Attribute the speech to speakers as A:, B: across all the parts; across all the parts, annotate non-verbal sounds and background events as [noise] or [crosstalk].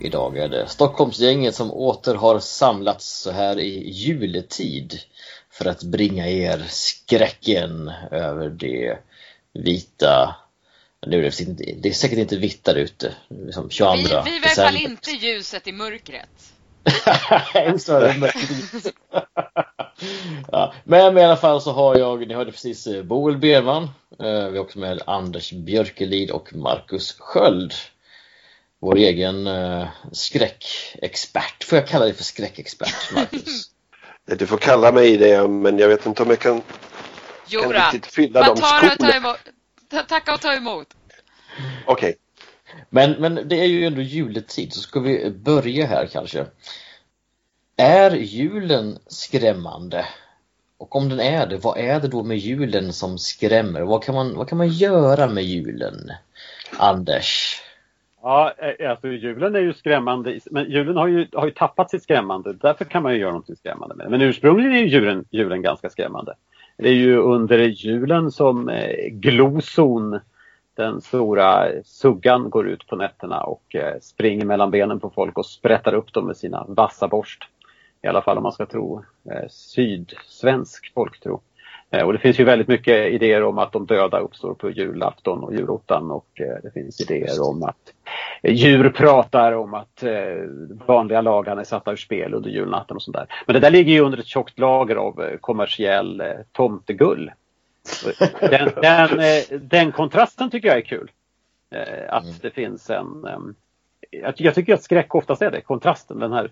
A: Idag är det Stockholmsgänget som åter har samlats så här i juletid för att bringa er skräcken över det vita nu är det, det är säkert inte vitt där ute. Liksom 22
B: vi, vi är i alla fall inte ljuset i mörkret. [laughs] [laughs]
A: ja, men i alla fall så har jag, ni hörde precis eh, Boel Berman, eh, vi har också med Anders Björkelid och Marcus Sköld. Vår egen uh, skräckexpert, får jag kalla dig för skräckexpert Marcus? [laughs]
C: du får kalla mig det men jag vet inte om jag kan,
B: Jodå,
C: kan riktigt fylla de
B: skorna. Tacka och ta emot.
C: Okej. Okay.
A: Men, men det är ju ändå juletid så ska vi börja här kanske. Är julen skrämmande? Och om den är det, vad är det då med julen som skrämmer? Vad kan man, vad kan man göra med julen? Anders?
D: Ja, eh, eh, alltså julen är ju skrämmande, men julen har ju, har ju tappat sitt skrämmande. Därför kan man ju göra något skrämmande med det. Men ursprungligen är ju julen, julen ganska skrämmande. Det är ju under julen som eh, gloson, den stora suggan, går ut på nätterna och eh, springer mellan benen på folk och sprättar upp dem med sina vassa borst. I alla fall om man ska tro eh, sydsvensk folktro. Eh, och det finns ju väldigt mycket idéer om att de döda uppstår på julafton och julottan och eh, det finns idéer om att djur pratar om att vanliga lagar är satta ur spel under julnatten och sånt där. Men det där ligger ju under ett tjockt lager av kommersiell tomtegull. Den, [laughs] den, den kontrasten tycker jag är kul. Att mm. det finns en... Jag tycker att skräck oftast är det, kontrasten, den här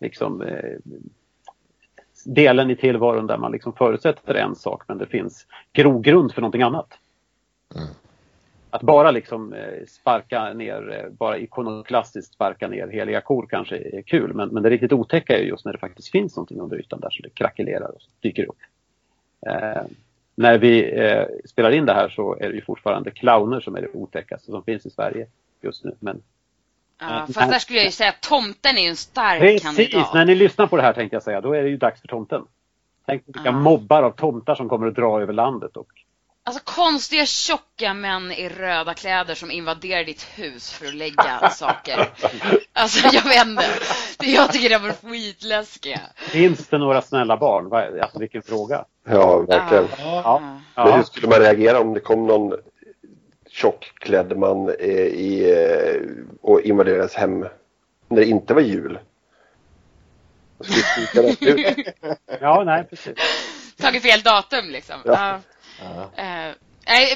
D: liksom delen i tillvaron där man liksom förutsätter en sak men det finns grogrund för någonting annat. Mm. Att bara liksom eh, sparka ner, eh, bara ikonoklastiskt sparka ner heliga kor kanske är kul men, men det riktigt otäcka är just när det faktiskt finns någonting under ytan där så det krackelerar och dyker upp. Eh, när vi eh, spelar in det här så är det ju fortfarande clowner som är det otäckaste som finns i Sverige just nu. Men
B: Ja, fast där skulle jag ju säga att tomten är en stark
D: Precis,
B: kandidat.
D: Precis, när ni lyssnar på det här tänkte jag säga, då är det ju dags för tomten. Tänk vilka ja. mobbar av tomtar som kommer att dra över landet. Och...
B: Alltså konstiga tjocka män i röda kläder som invaderar ditt hus för att lägga [laughs] saker. Alltså jag vet inte. Jag tycker det var skitläskiga.
D: Finns det några snälla barn? Alltså vilken fråga.
C: Ja, verkligen. Ja. Ja. Men hur skulle man reagera om det kom någon tjockklädd man eh, i, eh, och invaderades hem när det inte var jul. [laughs]
D: ja, nej precis.
B: Tagit fel datum liksom. Ja. Uh,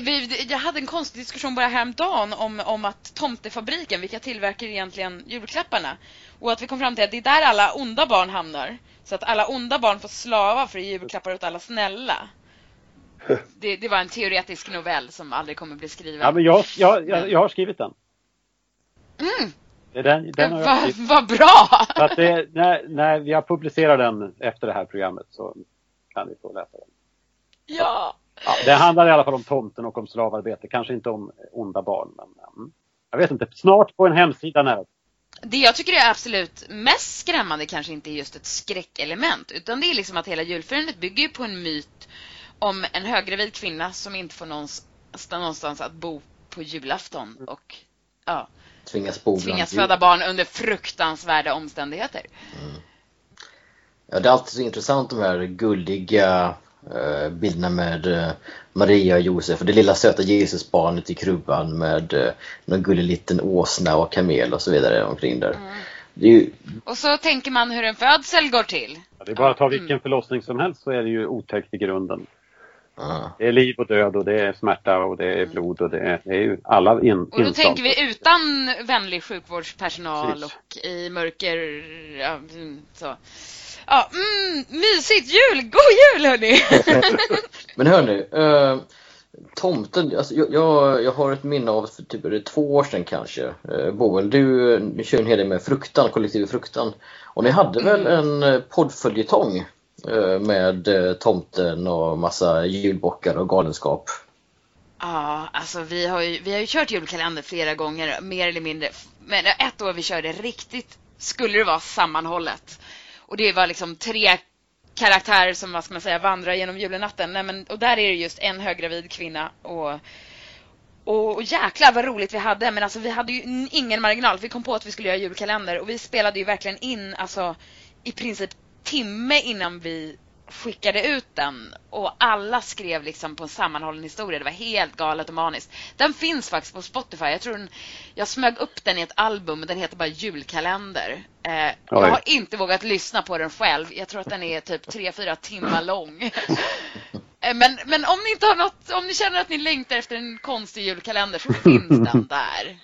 B: vi, jag hade en konstig diskussion bara häromdagen om, om att Tomtefabriken, vilka tillverkar egentligen julklapparna? Och att vi kom fram till att det är där alla onda barn hamnar. Så att alla onda barn får slava för julklappar åt alla snälla. [laughs] Det, det, var en teoretisk novell som aldrig kommer bli skriven.
D: Ja, men jag, jag, jag, jag har skrivit den.
B: Mm.
D: Den, den har
B: Vad va bra!
D: Så att det, när, när jag publicerar den efter det här programmet så kan ni få läsa den.
B: Ja!
D: ja det handlar i alla fall om tomten och om slavarbete, kanske inte om onda barn. Men, mm. Jag vet inte, snart på en hemsida nära.
B: Det jag tycker är absolut mest skrämmande kanske inte är just ett skräckelement utan det är liksom att hela julfirandet bygger på en myt om en höggravid kvinna som inte får någonstans, att bo på julafton och ja,
A: tvingas, bo
B: tvingas föda barn under fruktansvärda omständigheter. Mm.
A: Ja, det är alltid så intressant de här gulliga eh, bilderna med eh, Maria och Josef och det lilla söta Jesusbarnet i krubban med eh, någon gullig liten åsna och kamel och så vidare omkring där. Mm.
B: Ju... Och så tänker man hur en födsel går till.
D: Ja, det är bara att ta vilken mm. förlossning som helst så är det ju otäckt i grunden. Ah. Det är liv och död och det är smärta och det är blod och det är, det är ju alla in,
B: Och då inslag. tänker vi utan vänlig sjukvårdspersonal Precis. och i mörker, ja, så. Ja, mm, mysigt jul! God jul hörni! [laughs]
A: Men hörni, uh, Tomten, alltså jag, jag, jag har ett minne av för typ två år sedan kanske. Eh, Boel, du, du kör en hel del med Fruktan, kollektivet Fruktan. Och ni hade väl mm. en poddföljetong eh, Eh, med eh, tomten och massa julbockar och galenskap?
B: Ja, alltså vi har ju, vi har ju kört julkalender flera gånger, mer eller mindre. Men ett år vi körde riktigt, skulle det vara sammanhållet. Och det var liksom tre karaktärer som, vad ska man säga, vandrar genom julenatten. Nej, men, och där är det just en höggravid kvinna och och, och jäklar vad roligt vi hade. Men alltså vi hade ju ingen marginal. Vi kom på att vi skulle göra julkalender och vi spelade ju verkligen in alltså i princip timme innan vi skickade ut den och alla skrev liksom på en sammanhållen historia. Det var helt galet och maniskt. Den finns faktiskt på Spotify. Jag tror den, jag smög upp den i ett album. Den heter bara Julkalender. Eh, jag har inte vågat lyssna på den själv. Jag tror att den är typ 3-4 timmar lång. [laughs] eh, men, men om ni inte har något, om ni känner att ni längtar efter en konstig julkalender så finns den där.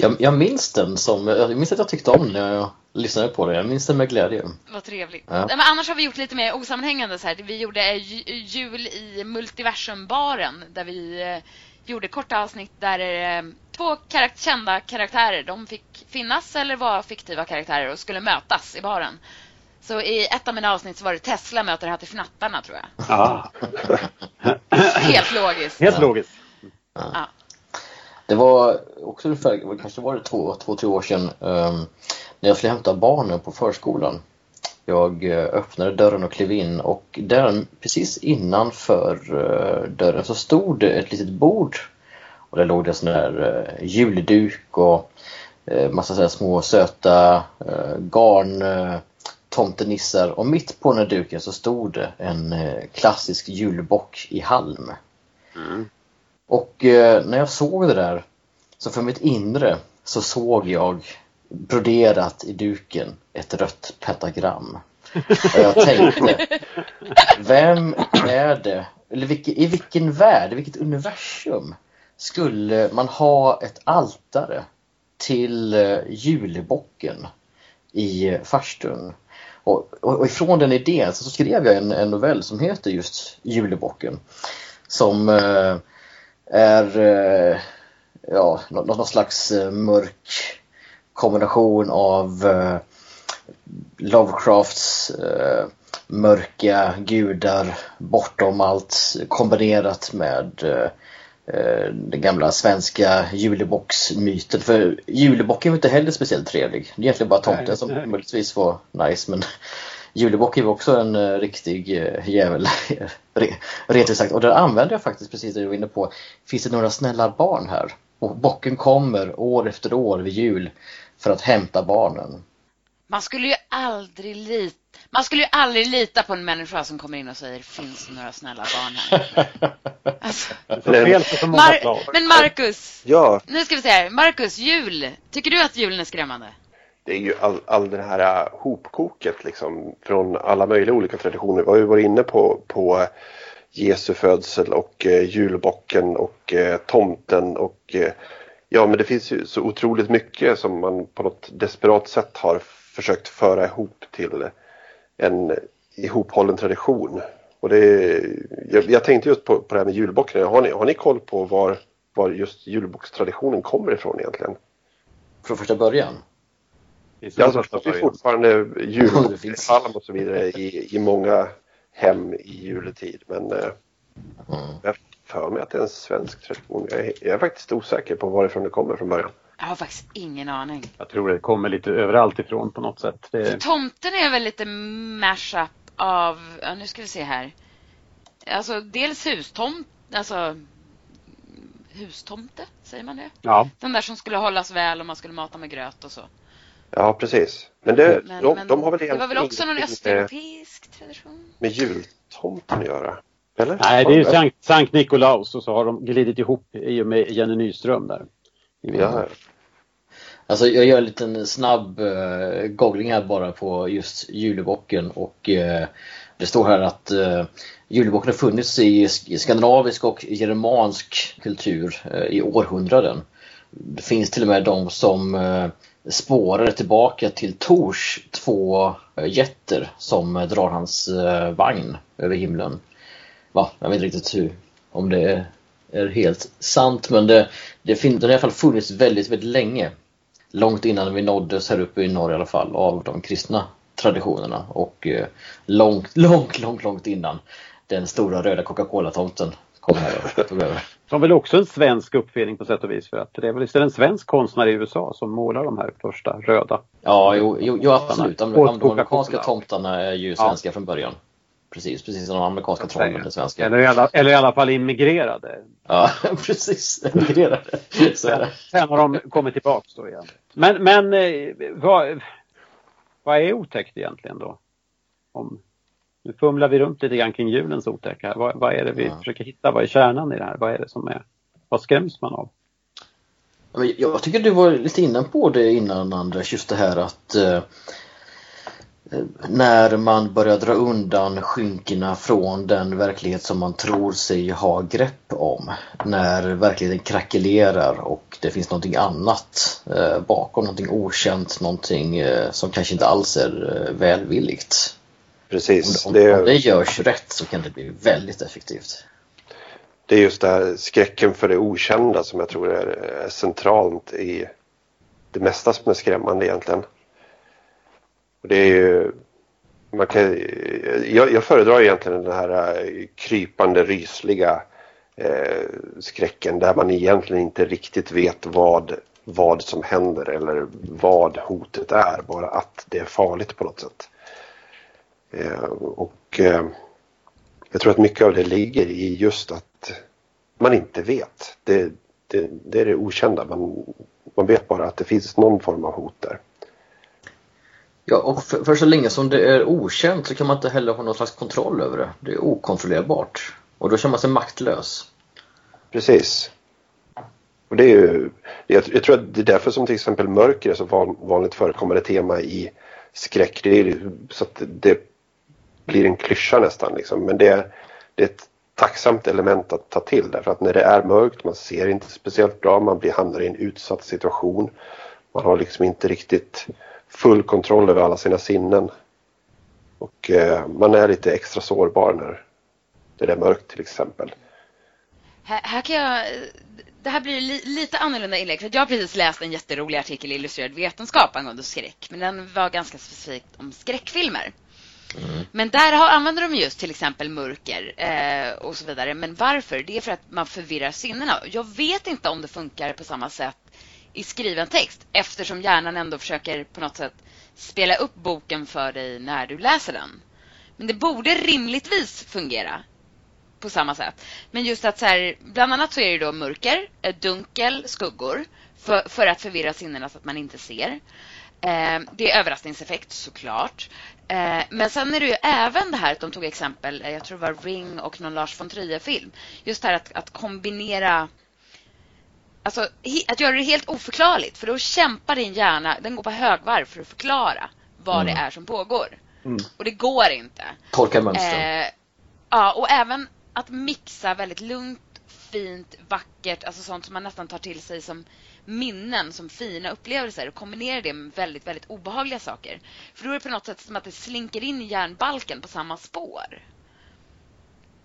A: Jag, jag minns den som, jag minns att jag tyckte om den när jag lyssnade på det. Jag minns den med glädje.
B: Vad trevligt. Ja. Men annars har vi gjort lite mer osammanhängande så här. Vi gjorde jul i Multiversumbaren där vi eh, gjorde korta avsnitt där eh, två karak kända karaktärer, de fick finnas eller var fiktiva karaktärer och skulle mötas i baren. Så i ett av mina avsnitt så var det Tesla möter Hatt i fnattarna tror jag.
D: Ja.
B: Helt logiskt.
D: Helt logiskt.
A: Ja. Det var också ungefär, kanske var det två, två tre år sedan um, när jag skulle hämta barnen på förskolan. Jag uh, öppnade dörren och klev in och där precis innanför uh, dörren så stod det ett litet bord och där låg det sån där uh, julduk och massa så små söta garn tomtenissar och mitt på den här duken så stod det en klassisk julbock i halm. Mm. Och eh, när jag såg det där så för mitt inre så såg jag broderat i duken ett rött pentagram. Och jag tänkte, vem är det, eller i vilken värld, i vilket universum skulle man ha ett altare till eh, julbocken i eh, farstun? Och, och, och ifrån den idén så skrev jag en, en novell som heter just Julebocken. Som eh, är eh, ja, någon slags eh, mörk kombination av eh, Lovecrafts mörka gudar bortom allt kombinerat med den gamla svenska julebocksmyten. För julebocken var inte heller speciellt trevlig. Det är egentligen bara tomten som möjligtvis var nice men Julebock är också en uh, riktig uh, jävel, [laughs] rent sagt. Och där använder jag faktiskt precis det du var inne på. Finns det några snälla barn här? Och bocken kommer år efter år vid jul för att hämta barnen.
B: Man skulle ju aldrig lita man skulle ju aldrig lita på en människa som kommer in och säger finns det några snälla barn här? [laughs] Alltså. Mar men Marcus,
C: ja.
B: nu ska vi se här. Marcus, jul. Tycker du att julen är skrämmande?
C: Det är ju all, all det här äh, hopkoket liksom från alla möjliga olika traditioner. Vi har ju varit inne på, på äh, Jesu födsel och eh, julbocken och eh, tomten och eh, ja men det finns ju så otroligt mycket som man på något desperat sätt har försökt föra ihop till en ihophållen tradition. Och det, jag, jag tänkte just på, på det här med julbocken. Har ni, har ni koll på var, var just julbockstraditionen kommer ifrån egentligen?
A: Från första början?
C: Ja, alltså, det finns fortfarande julpalm och så vidare i, i många hem i juletid. Men eh, mm. jag för mig att det är en svensk tradition. Jag är, jag är faktiskt osäker på varifrån det kommer från början.
B: Jag har faktiskt ingen aning.
D: Jag tror det kommer lite överallt ifrån på något sätt. Det...
B: Tomten är väl lite mashup av, ja, nu ska vi se här. Alltså dels hustomt, alltså hustomte, säger man det?
D: Ja.
B: Den där som skulle hållas väl och man skulle mata med gröt och så.
C: Ja, precis. Men, det,
B: men,
C: de,
B: men
C: de har väl
B: Det var väl också någon östeuropeisk tradition?
C: Med jultomten att göra? Eller?
D: Nej, det är Sankt, Sankt Nikolaus och så har de glidit ihop i och med Jenny Nyström där.
C: Ja.
A: Alltså jag gör en liten snabb uh, googling här bara på just julebocken och uh, det står här att uh, julebocken har funnits i skandinavisk och germansk kultur uh, i århundraden. Det finns till och med de som spårar tillbaka till Tors två eh, jätter som eh, drar hans eh, vagn över himlen. Va? Jag vet inte riktigt hur, om det är, helt sant men det, det fin- den har i alla fall funnits väldigt, väldigt länge. Långt innan vi nåddes här uppe i norr i alla fall av de kristna traditionerna och eh, långt, [laughs] långt, långt, långt innan den stora röda Coca-Cola-tomten kom här och tog över.
D: Som väl också en svensk uppfinning på sätt och vis för att det är väl en svensk konstnär i USA som målar de här första röda.
A: Ja, jo, jo, jo absolut. De, de, de amerikanska tomtarna är ju svenska ja. från början. Precis, precis som de amerikanska trollen är svenska.
D: Eller i, alla, eller i alla fall immigrerade.
A: Ja, [laughs] precis. Immigrerade. Så är det.
D: Sen har de kommit tillbaks då igen. Men, men eh, vad, vad är otäckt egentligen då? Om, nu fumlar vi runt lite grann kring julens otäcka. Vad, vad är det vi ja. försöker hitta? Vad är kärnan i det här? Vad är det som är, vad skräms man av?
A: Jag tycker du var lite inne på det innan Anders, just det här att eh, när man börjar dra undan skynkena från den verklighet som man tror sig ha grepp om. När verkligheten krackelerar och det finns någonting annat eh, bakom, någonting okänt, någonting eh, som kanske inte alls är eh, välvilligt.
C: Precis.
A: Om, det... om det görs rätt så kan det bli väldigt effektivt.
C: Det är just det här skräcken för det okända som jag tror är, är centralt i det mesta som är skrämmande egentligen. Och det är ju, man kan, jag, jag föredrar egentligen den här eh, krypande, rysliga eh, skräcken där man egentligen inte riktigt vet vad, vad som händer eller vad hotet är, bara att det är farligt på något sätt. Eh, och eh, jag tror att mycket av det ligger i just att man inte vet. Det, det, det är det okända. Man, man vet bara att det finns någon form av hot där.
A: Ja, och för, för, så länge som det är okänt så kan man inte heller ha någon slags kontroll över det. Det är okontrollerbart. Och då känner man sig maktlös.
C: Precis. Och det är ju, jag, jag, tror att det är därför som till exempel mörker är så van, vanligt förekommande tema i skräck. Det är så att det blir en klyscha nästan liksom. Men det är, det är ett tacksamt element att ta till därför att när det är mörkt, man ser inte speciellt bra, man blir, hamnar i en utsatt situation. Man har liksom inte riktigt full kontroll över alla sina sinnen. Och eh, man är lite extra sårbar när det är mörkt till exempel.
B: Här, här, kan jag... Det här blir li, lite annorlunda inlägg. För jag har precis läst en jätterolig artikel i Illustrerad vetenskap angående skräck. Men den var ganska specifikt om skräckfilmer. Mm. Men där har, använder de just till exempel mörker eh, och så vidare. Men varför? Det är för att man förvirrar sinnena. Jag vet inte om det funkar på samma sätt i skriven text eftersom hjärnan ändå försöker på något sätt spela upp boken för dig när du läser den. Men det borde rimligtvis fungera på samma sätt. Men just att så här, bland annat så är det då mörker, eh, dunkel, skuggor för, för att förvirra sinnena så att man inte ser. Eh, det är överraskningseffekt såklart. Eh, men sen är det ju även det här att de tog exempel, jag tror det var Ring och någon Lars von Trier-film. Just det här att, att kombinera Alltså, att göra det helt oförklarligt, för då kämpar din hjärna, den går på högvarv för att förklara vad mm. det är som pågår. Mm. Och det går inte.
A: Tolka mönster.
B: Eh, ja, och även att mixa väldigt lugnt, fint, vackert, alltså sånt som man nästan tar till sig som minnen, som fina upplevelser och kombinera det med väldigt, väldigt obehagliga saker. För då är det på något sätt som att det slinker in i hjärnbalken på samma spår.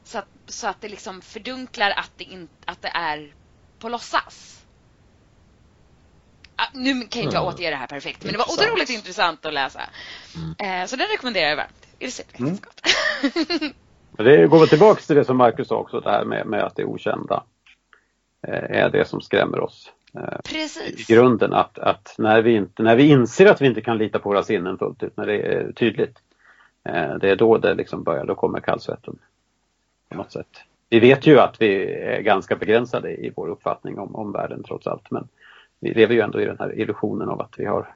B: Så att, så att det liksom fördunklar att det, in, att det är på låtsas. Ah, nu kan inte jag mm. återge det här perfekt, men det var otroligt intressant att läsa. Mm. Eh, så den rekommenderar jag varmt. Mm.
D: det går väl tillbaka till det som Marcus sa också, det här med, med att det okända eh, är det som skrämmer oss.
B: Precis.
D: I grunden att, att när, vi inte, när vi inser att vi inte kan lita på våra sinnen fullt ut, när det är tydligt, eh, det är då det liksom börjar, då kommer kallsvetten. På något sätt vi vet ju att vi är ganska begränsade i vår uppfattning om, om världen trots allt. Men vi lever ju ändå i den här illusionen av att vi har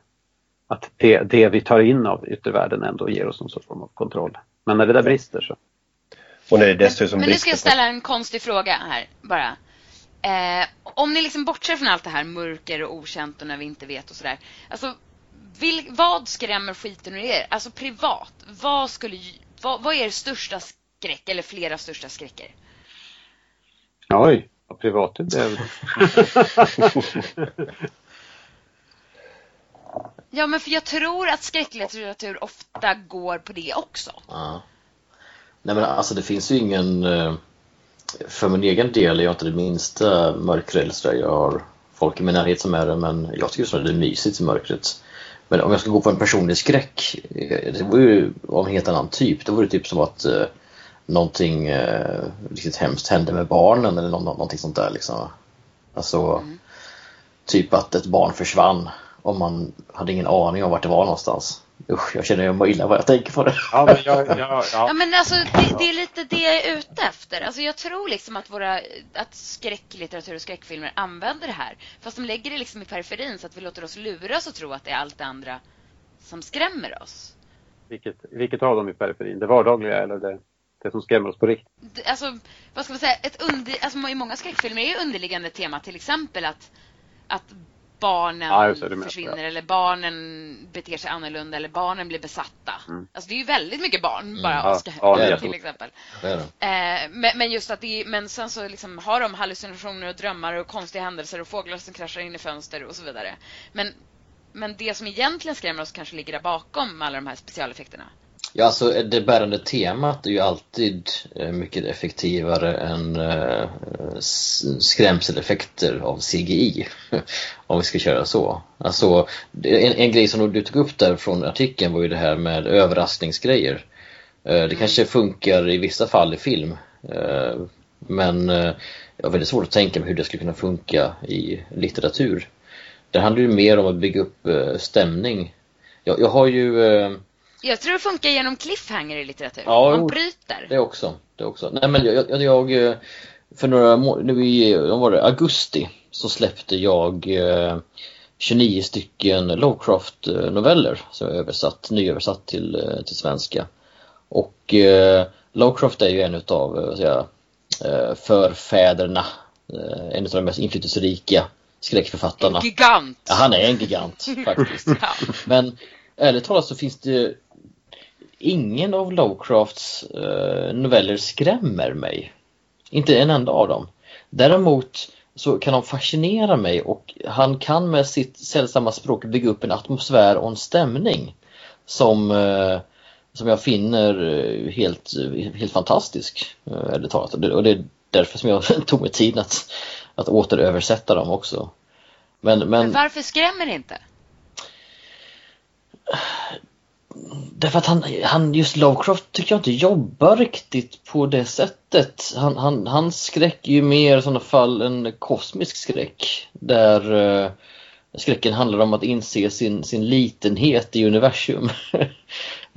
D: att det, det vi tar in av yttervärlden ändå ger oss någon sorts form av kontroll. Men när det där brister så.
B: Och när det dessutom men, men nu ska jag ställa en konstig fråga här bara. Eh, om ni liksom bortser från allt det här mörker och okänt och när vi inte vet och sådär. Alltså, vil, vad skrämmer skiten ur er? Alltså privat, vad skulle vad, vad är er största skräck eller flera största skräcker?
D: Oj, vad privat det blev. [laughs]
B: ja, men för jag tror att skräcklitteratur ofta går på det också.
A: Ja. Nej men alltså det finns ju ingen eh, för min egen del är jag inte det minsta mörkrädd Jag har folk i min närhet som är det men jag tycker att det är mysigt i mörkret. Men om jag ska gå på en personlig skräck, eh, det vore ju av en helt annan typ. Det vore typ som att eh, någonting eh, riktigt hemskt hände med barnen eller nå någonting sånt där liksom. Alltså, mm. typ att ett barn försvann och man hade ingen aning om vart det var någonstans. Usch, jag känner mig illa vad jag tänker på det.
B: Ja, men, jag, jag, ja. ja, men alltså det, det, är lite det jag är ute efter. Alltså jag tror liksom att våra att skräcklitteratur och skräckfilmer använder det här. Fast de lägger det liksom i periferin så att vi låter oss luras och tro att det är allt det andra som skrämmer oss.
D: Vilket, vilket av dem i periferin? Det vardagliga eller det, det som skrämmer oss på riktigt?
B: Alltså, vad ska man säga? Ett under, alltså, I många skräckfilmer är underliggande tema till exempel att, att barnen ja, försvinner ja. eller barnen beter sig annorlunda eller barnen blir besatta. Mm. Alltså det är ju väldigt mycket barn mm. bara mm. ska ja, till exempel. Eh, men, men, just att det är, men sen så liksom har de hallucinationer och drömmar och konstiga händelser och fåglar som kraschar in i fönster och så vidare. Men, men det som egentligen skrämmer oss kanske ligger där bakom alla de här specialeffekterna.
A: Ja, alltså det bärande temat är ju alltid eh, mycket effektivare än äh, skrämseleffekter av CGI. [laughs] Om vi ska köra så. Alltså, en, en grej som du tog upp där från artikeln var ju det här med överraskningsgrejer. Äh, det mm. kanske funkar i vissa fall i film. Men jag har väldigt svårt att tänka mig hur det skulle kunna funka i litteratur. Det handlar ju mer om att bygga upp stämning. Jag, jag har ju
B: jag tror det funkar genom cliffhanger i litteratur. Ja, Man bryter.
A: Det också. Det också. Nej men jag, jag, jag för några nu i var det, augusti så släppte jag eh, 29 stycken Lovecraft-noveller som jag översatt, nyöversatt till, eh, till svenska. Och eh, Lovecraft är ju en utav säga, eh, förfäderna, eh, en av de mest inflytelserika skräckförfattarna.
B: En gigant!
A: Ja, han är en gigant [laughs] faktiskt. ja. Men ärligt talat så finns det ingen av Lovecrafts eh, noveller skrämmer mig. Inte en enda av dem. Däremot så kan de fascinera mig och han kan med sitt sällsamma språk bygga upp en atmosfär och en stämning som, eh, som jag finner eh, helt, helt fantastisk. Eh, talat. Och det är därför som jag [laughs] tog mig tid att, att återöversätta dem också.
B: Men, men... men varför skrämmer det inte?
A: Därför att han, han, just Lovecraft tycker jag inte jobbar riktigt på det sättet. Han, han, hans skräck är ju mer i sådana fall en kosmisk skräck. Där uh, skräcken handlar om att inse sin, sin litenhet i universum.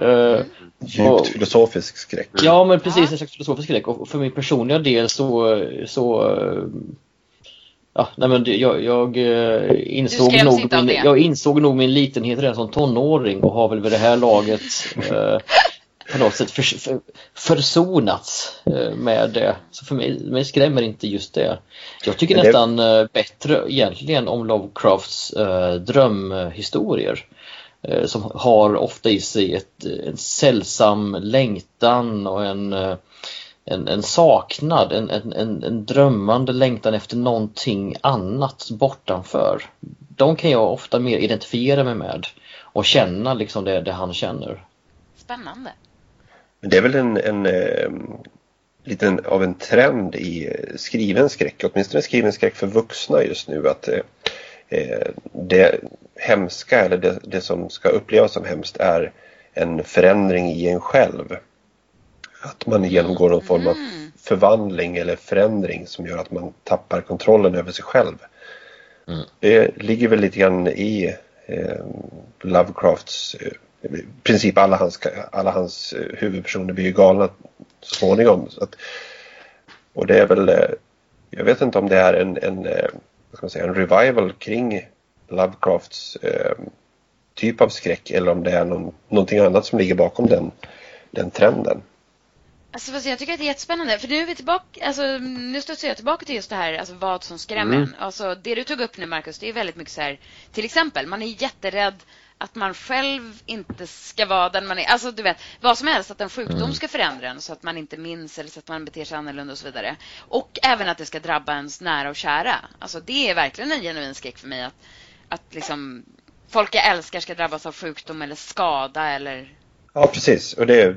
C: uh, [laughs] Djupt filosofisk skräck.
A: Ja men precis, en slags filosofisk skräck. Och för min personliga del så, så uh, Ja, nej men jag, jag, eh, insåg nog min, jag insåg nog min litenhet redan som tonåring och har väl vid det här laget eh, på något sätt för, för, försonats eh, med det. Så för mig, mig skrämmer inte just det. Jag tycker det... nästan eh, bättre egentligen om Lovecrafts eh, drömhistorier. Eh, som har ofta i sig ett, en sällsam längtan och en en, en saknad, en, en, en, drömmande längtan efter någonting annat bortanför. De kan jag ofta mer identifiera mig med och känna liksom det, det han känner.
B: Spännande.
C: Det är väl en, en eh, liten av en trend i skriven skräck, åtminstone skriven skräck för vuxna just nu att eh, eh, det hemska eller det, det som ska upplevas som hemskt är en förändring i en själv. Att man genomgår någon form av mm. förvandling eller förändring som gör att man tappar kontrollen över sig själv. Mm. Det ligger väl lite grann i eh, Lovecrafts eh, i princip alla hans, alla hans eh, huvudpersoner blir ju galna så småningom. Så att, och det är väl, eh, jag vet inte om det är en, en, eh, vad ska man säga, en revival kring Lovecrafts eh, typ av skräck eller om det är någon, någonting annat som ligger bakom den, den trenden.
B: Alltså, jag tycker att det är jättespännande. För nu är vi tillbaka, alltså, nu studsar jag tillbaka till just det här, alltså vad som skrämmer mm. Alltså, det du tog upp nu, Marcus, det är väldigt mycket så här, till exempel, man är jätterädd att man själv inte ska vara den man är. Alltså du vet, vad som helst, att en sjukdom mm. ska förändra en så att man inte minns eller så att man beter sig annorlunda och så vidare. Och även att det ska drabba ens nära och kära. Alltså det är verkligen en genuin skräck för mig att, att liksom folk jag älskar ska drabbas av sjukdom eller skada eller...
C: Ja, precis. Och det,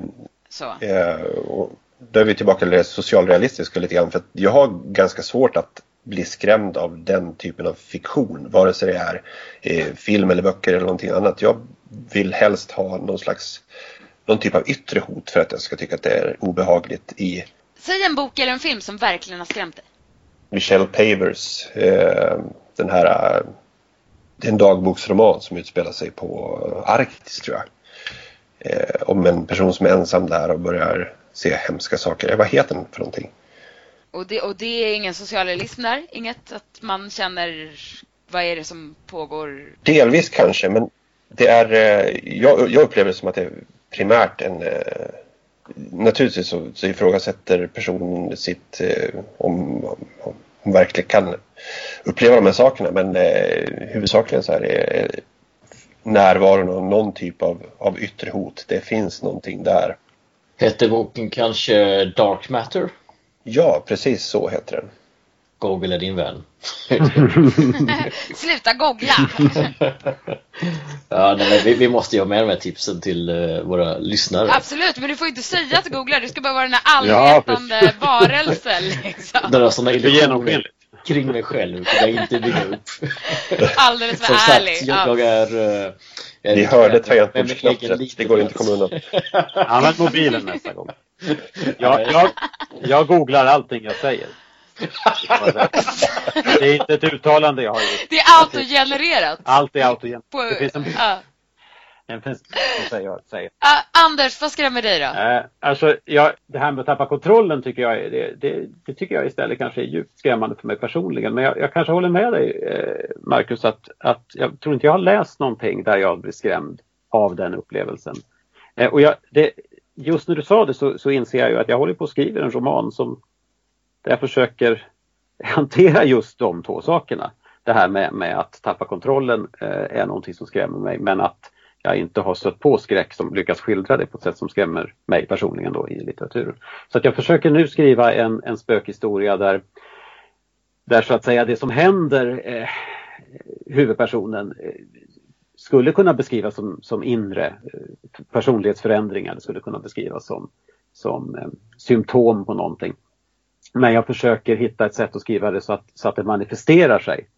C: så. Eh, och då är vi tillbaka till det socialrealistiska lite grann. För att jag har ganska svårt att bli skrämd av den typen av fiktion. Vare sig det är eh, film eller böcker eller någonting annat. Jag vill helst ha någon slags någon typ av yttre hot för att jag ska tycka att det är obehagligt i.
B: Säg en bok eller en film som verkligen har skrämt dig.
C: Michelle Pavers, eh, den här eh, det är en dagboksroman som utspelar sig på Arktis tror jag. Eh, om en person som är ensam där och börjar se hemska saker. Vad heter den för någonting?
B: Och det, och det är ingen socialrealism där? Inget att man känner vad är det som pågår?
C: Delvis kanske, men det är, eh, jag, jag upplever det som att det är primärt en eh, Naturligtvis så, så ifrågasätter personen sitt eh, om, om hon verkligen kan uppleva de här sakerna men huvudsakligen så är det eh, närvaron av någon typ av, av yttre hot. Det finns någonting där.
A: Hette boken kanske Dark Matter?
C: Ja, precis så heter den.
A: Google är din vän. [laughs]
B: Sluta googla! [laughs]
A: ja, nej, vi, vi, måste ju ha med de här tipsen till uh, våra lyssnare.
B: Absolut, men du får inte säga att du googlar. Du ska bara vara den här allvetande ja, varelsen. Liksom.
A: Den har sådana illusioner kring mig själv som jag inte bygger upp.
B: Alldeles för Som ärlig.
A: Sagt, jag, jag är... Uh,
C: Ni hörde tangentbordsknappet. Det går inte att komma undan.
D: Använd mobilen nästa gång. Jag, jag, jag googlar allting jag säger. Det är inte ett uttalande jag har gjort.
B: Det är autogenererat.
D: Allt är autogenererat. Det finns en, säger, säger.
B: Uh, Anders, vad skrämmer dig då?
D: Uh, alltså, jag, det här med att tappa kontrollen tycker jag, det, det, det, tycker jag istället kanske är djupt skrämmande för mig personligen. Men jag, jag kanske håller med dig, eh, Marcus, att, att jag tror inte jag har läst någonting där jag blir skrämd av den upplevelsen. Eh, och jag, det, just när du sa det så, så inser jag ju att jag håller på att skriva en roman som där jag försöker [laughs] hantera just de två sakerna. Det här med, med att tappa kontrollen eh, är någonting som skrämmer mig men att jag inte har stött på skräck som lyckas skildra det på ett sätt som skrämmer mig personligen då i litteraturen. Så att jag försöker nu skriva en, en spökhistoria där, där så att säga det som händer eh, huvudpersonen eh, skulle kunna beskrivas som, som inre eh, personlighetsförändringar, det skulle kunna beskrivas som, som eh, symptom på någonting. Men jag försöker hitta ett sätt att skriva det så att, så att det manifesterar sig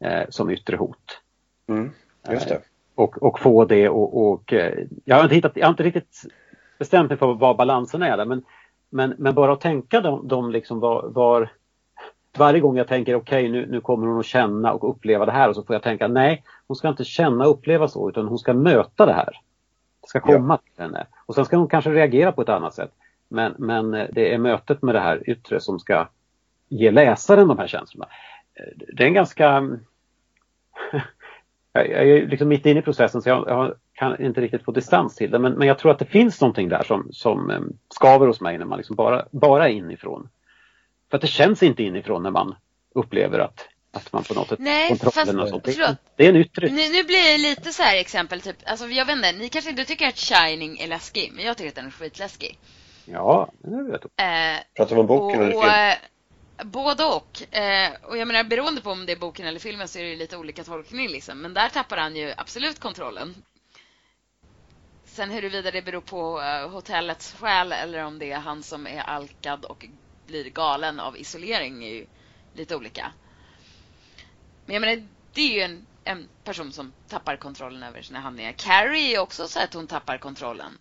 D: eh, som yttre hot.
C: Mm, just det.
D: Och, och få det och, och eh, jag, har inte hittat, jag har inte riktigt bestämt mig för vad balansen är där men, men, men bara att tänka de, de liksom var, var varje gång jag tänker okej okay, nu, nu kommer hon att känna och uppleva det här och så får jag tänka nej hon ska inte känna och uppleva så utan hon ska möta det här. Det ska komma ja. till henne. Och sen ska hon kanske reagera på ett annat sätt. Men, men eh, det är mötet med det här yttre som ska ge läsaren de här känslorna. Eh, det är en ganska... jag är liksom mitt inne i processen så jag, jag kan inte riktigt få distans till det men, men jag tror att det finns någonting där som, som eh, skaver hos mig när man liksom bara, bara är inifrån. För att det känns inte inifrån när man upplever att, att man på något sätt
B: Nej, kontrollen
D: och sånt. Det, det är en yttre.
B: Nu, nu blir det lite så här exempel, typ, alltså jag vet inte, ni kanske inte tycker att Shining är läskig, men jag tycker att den är skitläskig.
D: Ja, det vet
B: jag. Eh,
C: Pratar vi om boken och, eller film?
B: Eh, både och. Eh, och jag menar beroende på om det är boken eller filmen så är det lite olika tolkning liksom. Men där tappar han ju absolut kontrollen. Sen huruvida det beror på uh, hotellets själ eller om det är han som är alkad och blir galen av isolering är ju lite olika. Men jag menar, det är ju en, en person som tappar kontrollen över sina handlingar. Carrie är också så att hon tappar kontrollen.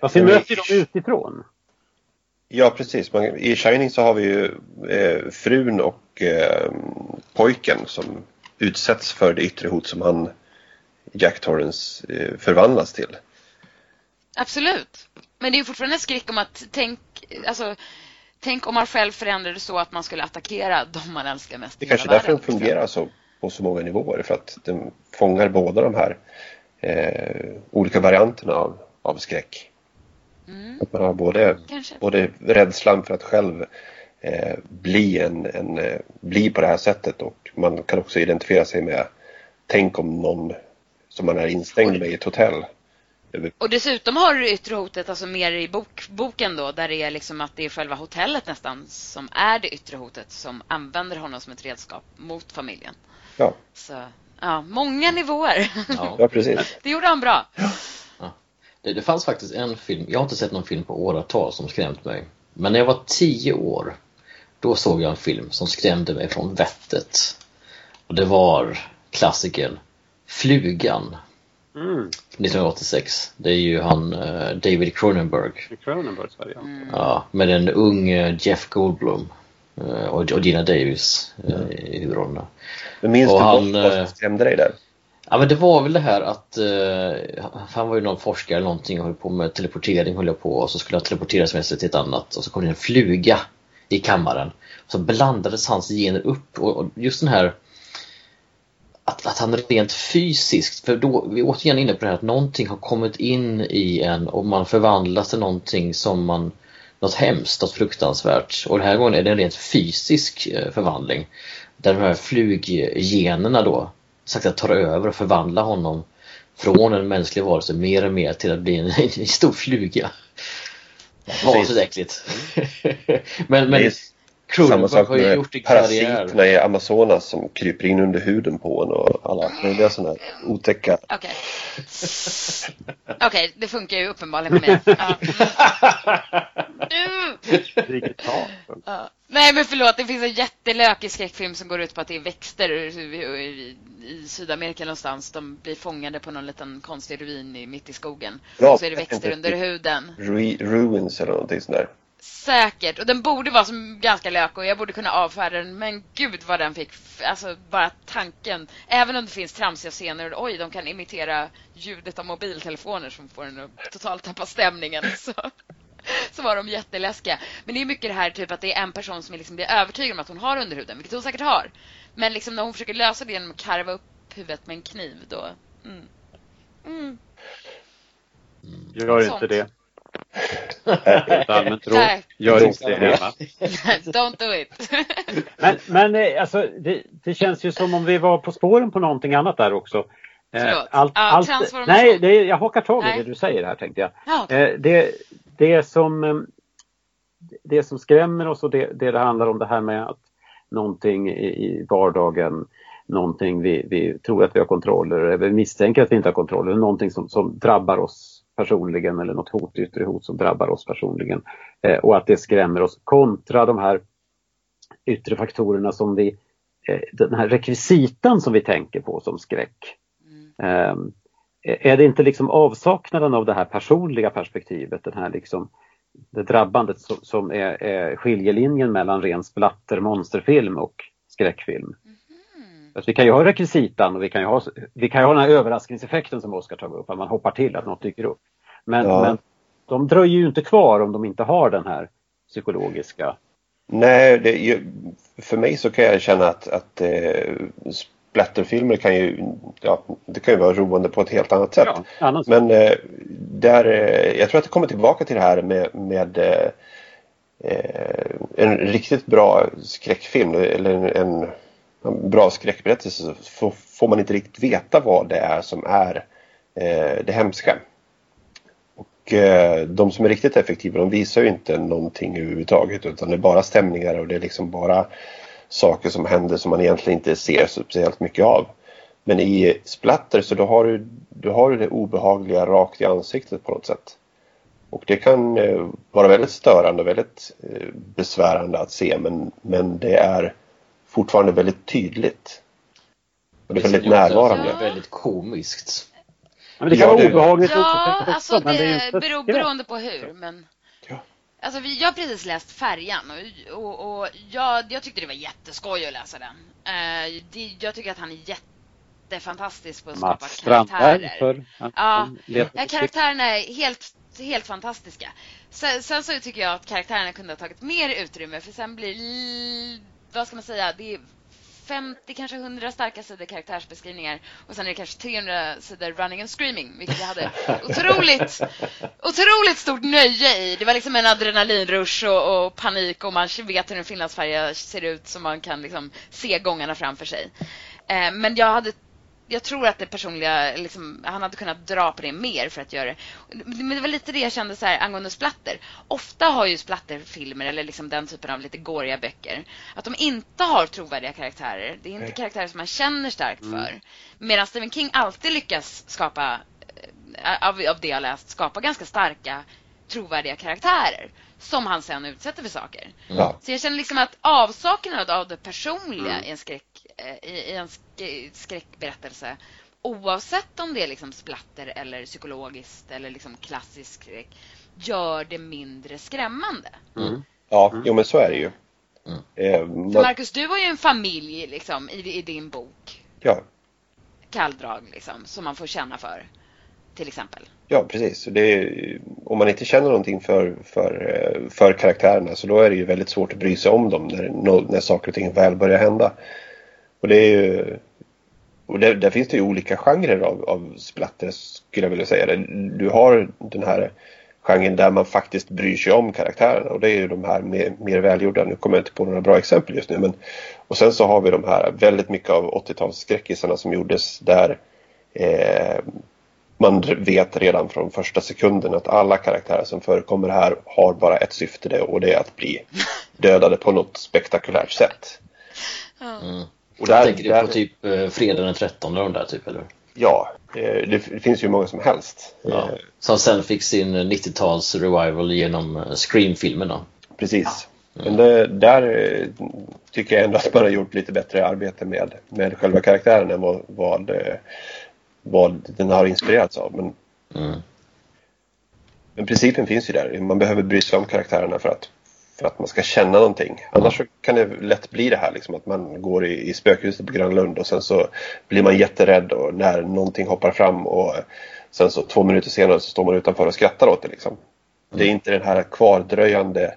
D: Fast vi möter dem utifrån.
C: Ja, precis. Man, I Shining så har vi ju eh, frun och eh, pojken som utsätts för det yttre hot som han, Jack Torrance, eh, förvandlas till.
B: Absolut. Men det är fortfarande en skräck om att tänk, alltså, tänk om man själv förändrade så att man skulle attackera de man älskar mest
C: Det är kanske är därför den fungerar så på så många nivåer. För att den fångar båda de här eh, olika varianterna av, av skräck. Mm. Att man har både, både rädslan för att själv eh, bli, en, en, eh, bli på det här sättet och man kan också identifiera sig med Tänk om någon som man är instängd med i ett hotell.
B: Och dessutom har du yttre hotet, alltså mer i bok, boken då, där det är liksom att det är själva hotellet nästan som är det yttre hotet som använder honom som ett redskap mot familjen.
C: Ja.
B: Så, ja, många nivåer.
C: Ja, ja precis. [laughs]
B: Det gjorde han bra. Ja.
A: Det, det fanns faktiskt en film, jag har inte sett någon film på åratal som skrämt mig. Men när jag var tio år, då såg jag en film som skrämde mig från vettet. Och det var klassikern Flugan.
D: Mm.
A: 1986. Det är ju han eh, David Cronenberg.
D: Cronenbergs variant.
B: Mm.
A: Ja, med en ung Jeff Goldblum eh, och och Gina Davis eh, i huvudrollerna.
C: Men minns
A: Och
C: du
A: han,
C: vad som skrämde dig där?
A: Ja men det var väl det här att eh, han var ju någon forskare eller någonting och höll på med teleportering höll jag på och så skulle han teleporteras med sig till ett annat och så kom det en fluga i kammaren. Så blandades hans gener upp och, och just den här att, att han rent fysiskt, för då, vi är återigen inne på det här att någonting har kommit in i en och man förvandlas till någonting som man något hemskt, något fruktansvärt. Och den här gången är det en rent fysisk eh, förvandling. Där de här fluggenerna då sakta tar över och förvandlar honom från en mänsklig varelse mer och mer till att bli en, [laughs] en stor fluga. Så äckligt. [laughs] men men
C: Samma sak med parasiterna i Amazonas som kryper in under huden på en och alla möjliga sådana här otäcka.
B: Okej. Okej, det funkar ju uppenbarligen med mig. [laughs] Ja. Mm. Ja. Nej men förlåt, det finns en jättelökig skräckfilm som går ut på att det är växter i, i Sydamerika någonstans. De blir fångade på någon liten konstig ruin i, mitt i skogen.
C: Ja,
B: och så är det växter under huden.
C: Ru- ruins eller någonting sånt där.
B: Säkert. Och den borde vara som ganska lök och jag borde kunna avfärda den. Men gud vad den fick, alltså bara tanken. Även om det finns tramsiga scener och oj, de kan imitera ljudet av mobiltelefoner som får en att totalt tappa stämningen. [laughs] Så, så var de jätteläskiga. Men det är mycket det här typ att det är en person som liksom blir övertygad om att hon har underhuden, vilket hon säkert har. Men liksom när hon försöker lösa det genom att karva upp huvudet med en kniv då. Mm. Mm.
D: Gör
B: Sånt.
D: inte det. Allmänt råd. Gör inte det hemma.
B: Don't do it. [laughs]
D: Men, men eh, alltså, det, det känns ju som om vi var på spåren på någonting annat där också. Eh,
B: Förlåt. Ja, transformation.
D: nej, det, jag hakar tag i
B: Nej.
D: det du säger här tänkte jag.
B: Ja, okej.
D: Eh, det, det, som, det som skrämmer oss och det, det det handlar om det här med att någonting i, i vardagen, någonting vi, vi tror att vi har kontroll över, eller misstänker att vi inte har kontroll över, någonting som, som drabbar oss personligen eller något hot, yttre hot som drabbar oss personligen. Eh, och att det skrämmer oss kontra de här yttre faktorerna som vi, eh, den här rekvisitan som vi tänker på som skräck. Eh, är det inte liksom avsaknaden av det här personliga perspektivet, den här liksom det drabbandet som, som är, är skiljelinjen mellan ren splatter monsterfilm och skräckfilm. Att vi kan ju ha rekvisitan och vi kan ju ha, vi kan ju ha den här överraskningseffekten som Oskar tar upp, att man hoppar till att något dyker upp. Men,
C: Ja.
D: men de dröjer ju inte kvar om de inte har den här psykologiska
C: Nej, det, för mig så kan jag känna att, att eh, splatterfilmer kan ju, ja, det kan ju vara roande på ett helt annat sätt.
D: ja, annan sak.
C: Men eh, där, eh, jag tror att det kommer tillbaka till det här med, med eh, eh, en riktigt bra skräckfilm eller en, en bra skräckberättelse så får, man inte riktigt veta vad det är som är eh, det hemska. Och eh, de som är riktigt effektiva de visar ju inte någonting överhuvudtaget utan det är bara stämningar och det är liksom bara saker som händer som man egentligen inte ser speciellt mycket av. Men i splatter så då har du, du har du det obehagliga rakt i ansiktet på något sätt. Och det kan eh, vara väldigt störande och väldigt eh, besvärande att se men, men det är fortfarande väldigt tydligt. Och det är väldigt närvarande.
A: Det är väldigt komiskt.
D: Men det kan
C: Ja,
D: vara obehagligt
B: Ja,
D: också,
B: alltså
D: men det är
B: det
D: inte
B: beror, beroende på hur. Men...
C: Ja.
B: Alltså, vi- jag har precis läst Färjan och, och, och jag, jag tyckte det var jätteskoj att läsa den. Eh, det, jag tycker att han är jättefantastisk på att skapa
D: Mats
B: karaktärer.
D: för att
B: Ja. Ja, karaktärerna är helt, helt fantastiska. Sen, sen så tycker jag att karaktärerna kunde ha tagit mer utrymme för sen blir vad ska man säga, det är 50, kanske 100 starka sidor karaktärsbeskrivningar och sen är det kanske 300 sidor running and screaming, vilket jag hade [laughs] otroligt, otroligt stort nöje i. Det var liksom en adrenalinrush och, och panik och man vet hur en finlandsfärja ser ut så man kan liksom se gångarna framför sig. Eh, men jag hade jag tror att det personliga, liksom, han hade kunnat dra på det mer för att göra det. Men det var lite det jag kände så här, angående splatter. Ofta har ju splatterfilmer eller liksom den typen av lite gåriga böcker att de inte har trovärdiga karaktärer. Det är inte karaktärer som man känner starkt för. Medan Stephen King alltid lyckas skapa eh, av, av det jag läst, skapa ganska starka trovärdiga karaktärer som han sen utsätter för saker.
C: Ja.
B: Så jag känner liksom att avsaknaden av det personliga i en, skräck, i, i en sk- skräckberättelse oavsett om det är liksom splatter eller psykologiskt eller liksom klassisk skräck gör det mindre skrämmande.
C: Ja, jo men så är det ju.
A: Mm.
C: Eh, man,
B: Marcus, du har ju en familj liksom i, i din bok,
C: ja,
B: Kalldrag, liksom, som man får känna för, till exempel.
C: ja, precis. Är, om man inte känner någonting för, för, eh, för karaktärerna så då är det ju väldigt svårt att bry sig om dem när, när saker och ting väl börjar hända. Och det är ju och där, där finns det ju olika genrer av, av splatter skulle jag vilja säga. Du har den här genren där man faktiskt bryr sig om karaktärerna och det är ju de här mer, mer välgjorda. Nu kommer jag inte på några bra exempel just nu men och sen så har vi de här väldigt mycket av 80-talsskräckisarna som gjordes där eh, man vet redan från första sekunden att alla karaktärer som förekommer här har bara ett syfte och det är att bli [laughs] dödade på något spektakulärt sätt.
A: Mm.
C: Och där,
A: tänker du på typ eh, fredag den 13 de där typ eller?
C: Ja, eh, det, finns ju många som helst.
A: Ja.
C: Eh,
A: Som sen fick sin 90-tals revival genom Scream-filmerna.
C: Precis. Men det, där tycker jag ändå att man har gjort lite bättre arbete med, med själva karaktären än vad, vad, vad den har inspirerats av. Men,
A: Mm.
C: men principen finns ju där. Man behöver bry sig om karaktärerna för att, för att man ska känna någonting. Annars kan det lätt bli det här liksom, att man går i, i spökhuset på Gröna Lund och sen så blir man jätterädd och när någonting hoppar fram och sen så två minuter senare så står man utanför och skrattar åt det. Liksom. Det är inte den här kvardröjande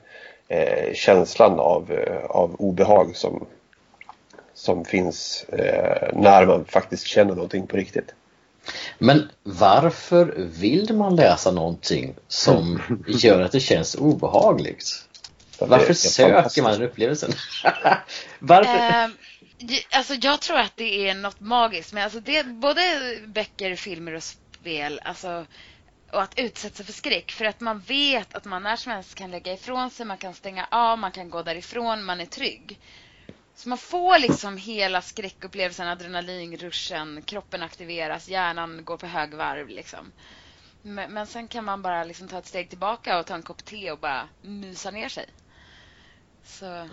C: eh, känslan av, eh, av obehag som, som finns eh, när man faktiskt känner någonting på riktigt.
A: Men varför vill man läsa någonting som [laughs] gör att det känns obehagligt? Varför söker man den upplevelsen? [laughs] varför?
B: Eh, j- alltså jag tror att det är något magiskt med alltså det, både böcker, filmer och spel. Alltså, och att utsätta sig för skräck. För att man vet att man när som helst kan lägga ifrån sig, man kan stänga av, man kan gå därifrån, man är trygg. Så man får liksom hela skräckupplevelsen, adrenalinruschen, kroppen aktiveras, hjärnan går på högvarv liksom. Men, men sen kan man bara liksom ta ett steg tillbaka och ta en kopp te och bara mysa ner sig. Så...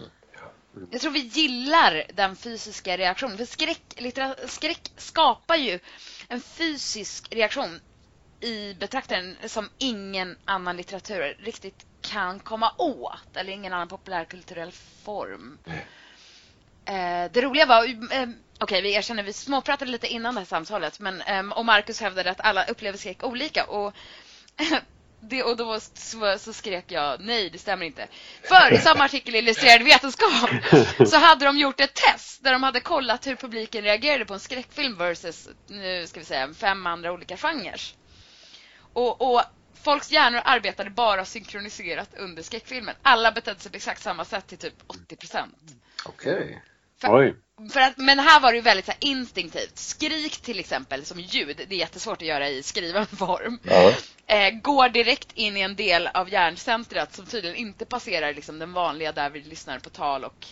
B: Jag tror vi gillar den fysiska reaktionen. För skräck, littera- skräck skapar ju en fysisk reaktion i betraktaren som ingen annan litteratur riktigt kan komma åt. Eller ingen annan populärkulturell form. Eh, det roliga var, eh, okej vi erkänner, vi småpratade lite innan det här samtalet. Men, eh, och Marcus hävdade att alla upplever skräck olika. Och [laughs] det, och då så, så skrek jag nej, det stämmer inte. För i samma artikel i Illustrerad vetenskap [laughs] så hade de gjort ett test där de hade kollat hur publiken reagerade på en skräckfilm versus, nu ska vi säga, fem andra olika genrer. Och, och folks hjärnor arbetade bara synkroniserat under skräckfilmen. Alla betedde sig på exakt samma sätt till typ 80 procent.
A: Okej.
B: För-
D: Oj.
B: För att, men här var det ju väldigt så här, instinktivt. Skrik till exempel som ljud, det är jättesvårt att göra i skriven form.
C: Ja.
B: Eh, går direkt in i en del av hjärncentrat som tydligen inte passerar liksom, den vanliga där vi lyssnar på tal och,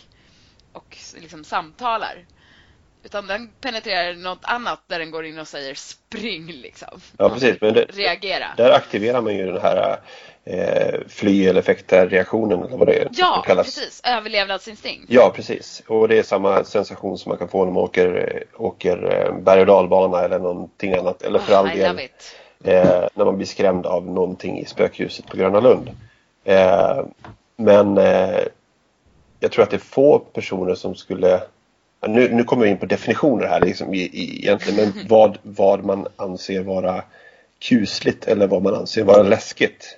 B: och liksom, samtalar. Utan den penetrerar något annat där den går in och säger spring liksom.
C: ja, precis. Men det,
B: Reagera.
C: där aktiverar man ju den här eh, fly eller fäkta-reaktionen eller vad det,
B: Ja,
C: kallas.
B: precis. Överlevnadsinstinkt.
C: Ja, precis. Och det är samma sensation som man kan få när man åker, åker eh, berg och dalbana eller någonting annat. Eller för all
B: Oh,
C: del eh, när man blir skrämd av någonting i spökhuset på Gröna Lund. Eh, men eh, jag tror att det är få personer som skulle ja, nu, nu kommer vi in på definitioner här liksom, i, i, egentligen, men [laughs] vad, vad man anser vara kusligt eller vad man anser vara läskigt.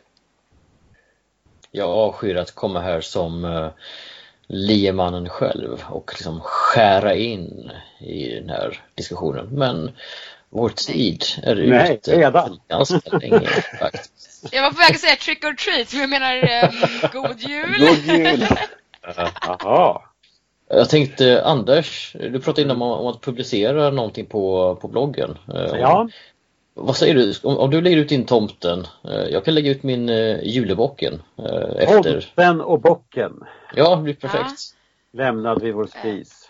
A: Jag avskyr att komma här som uh, liemannen själv och liksom skära in i den här diskussionen. Men vår tid är
D: Nej,
A: ute
D: redan.
A: ganska länge [laughs] faktiskt.
B: Jag var på väg att säga trick or treat, men jag menar eh, god jul.
C: God jul! [laughs]
D: Jaha.
A: Jag tänkte Anders, du pratade innan om, om att publicera någonting på, på bloggen. Eh,
D: Ja.
A: Vad säger du, om, om du lägger ut din tomten, eh, jag kan lägga ut min uh, julebocken eh, efter.
D: Tomten och bocken
A: Ja, det blir perfekt.
D: lämnad vid vår spis.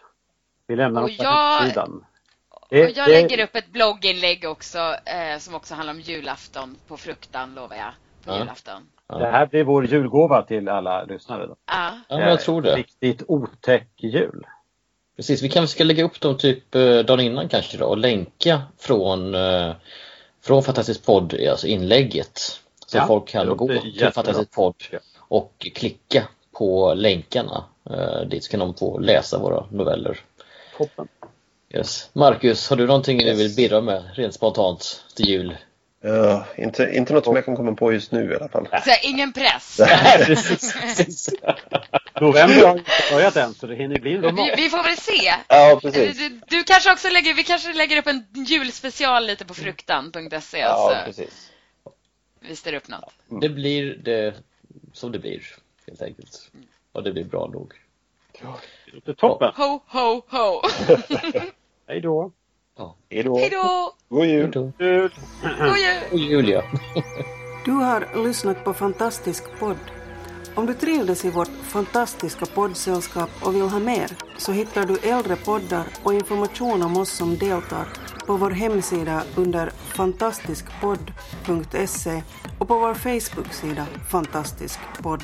D: Vi lämnar
B: Och
D: oss på
B: jag-
D: utsidan.
B: och jag lägger upp ett blogginlägg också eh, som också handlar om julafton på fruktan lovar jag. På ja. julafton.
D: Det här blir vår julgåva till alla lyssnare. Då.
B: Ja.
A: ja, jag tror det.
D: Riktigt otäck jul.
A: Precis, vi kanske ska lägga upp dem typ eh, dagen innan kanske då och länka från, eh, från Fantastisk podd, alltså inlägget. Så ja, folk kan gå till Fantastisk podd och klicka på länkarna. Eh, dit kan de få läsa våra noveller.
D: Toppen.
A: Yes. Marcus, har du någonting yes. du vill bidra med rent spontant till jul?
C: Uh, inte, inte något som jag kan komma på just nu i alla fall.
B: Så ingen press? [laughs]
D: November har inte börjat än så det hinner bli
B: en vi, vi får väl se.
C: Ja, precis.
B: Du, du, kanske också lägger, vi kanske lägger upp en julspecial lite på fruktan.se.
C: Ja, så precis.
B: Vi ställer upp något.
A: Mm. Det blir det som det blir helt enkelt. Och det blir bra nog.
D: Det låter toppen.
B: Ho, ho, ho. [laughs]
D: Hej då.
A: Ja.
C: Hej då.
B: Hej då.
C: God jul.
D: Jul.
B: God jul.
A: God jul, ja. [laughs]
E: Du har lyssnat på Fantastisk podd. Om du trivdes i vårt fantastiska poddsällskap och vill ha mer så hittar du äldre poddar och information om oss som deltar på vår hemsida under fantastiskpodd.se och på vår Facebook-sida Fantastisk podd.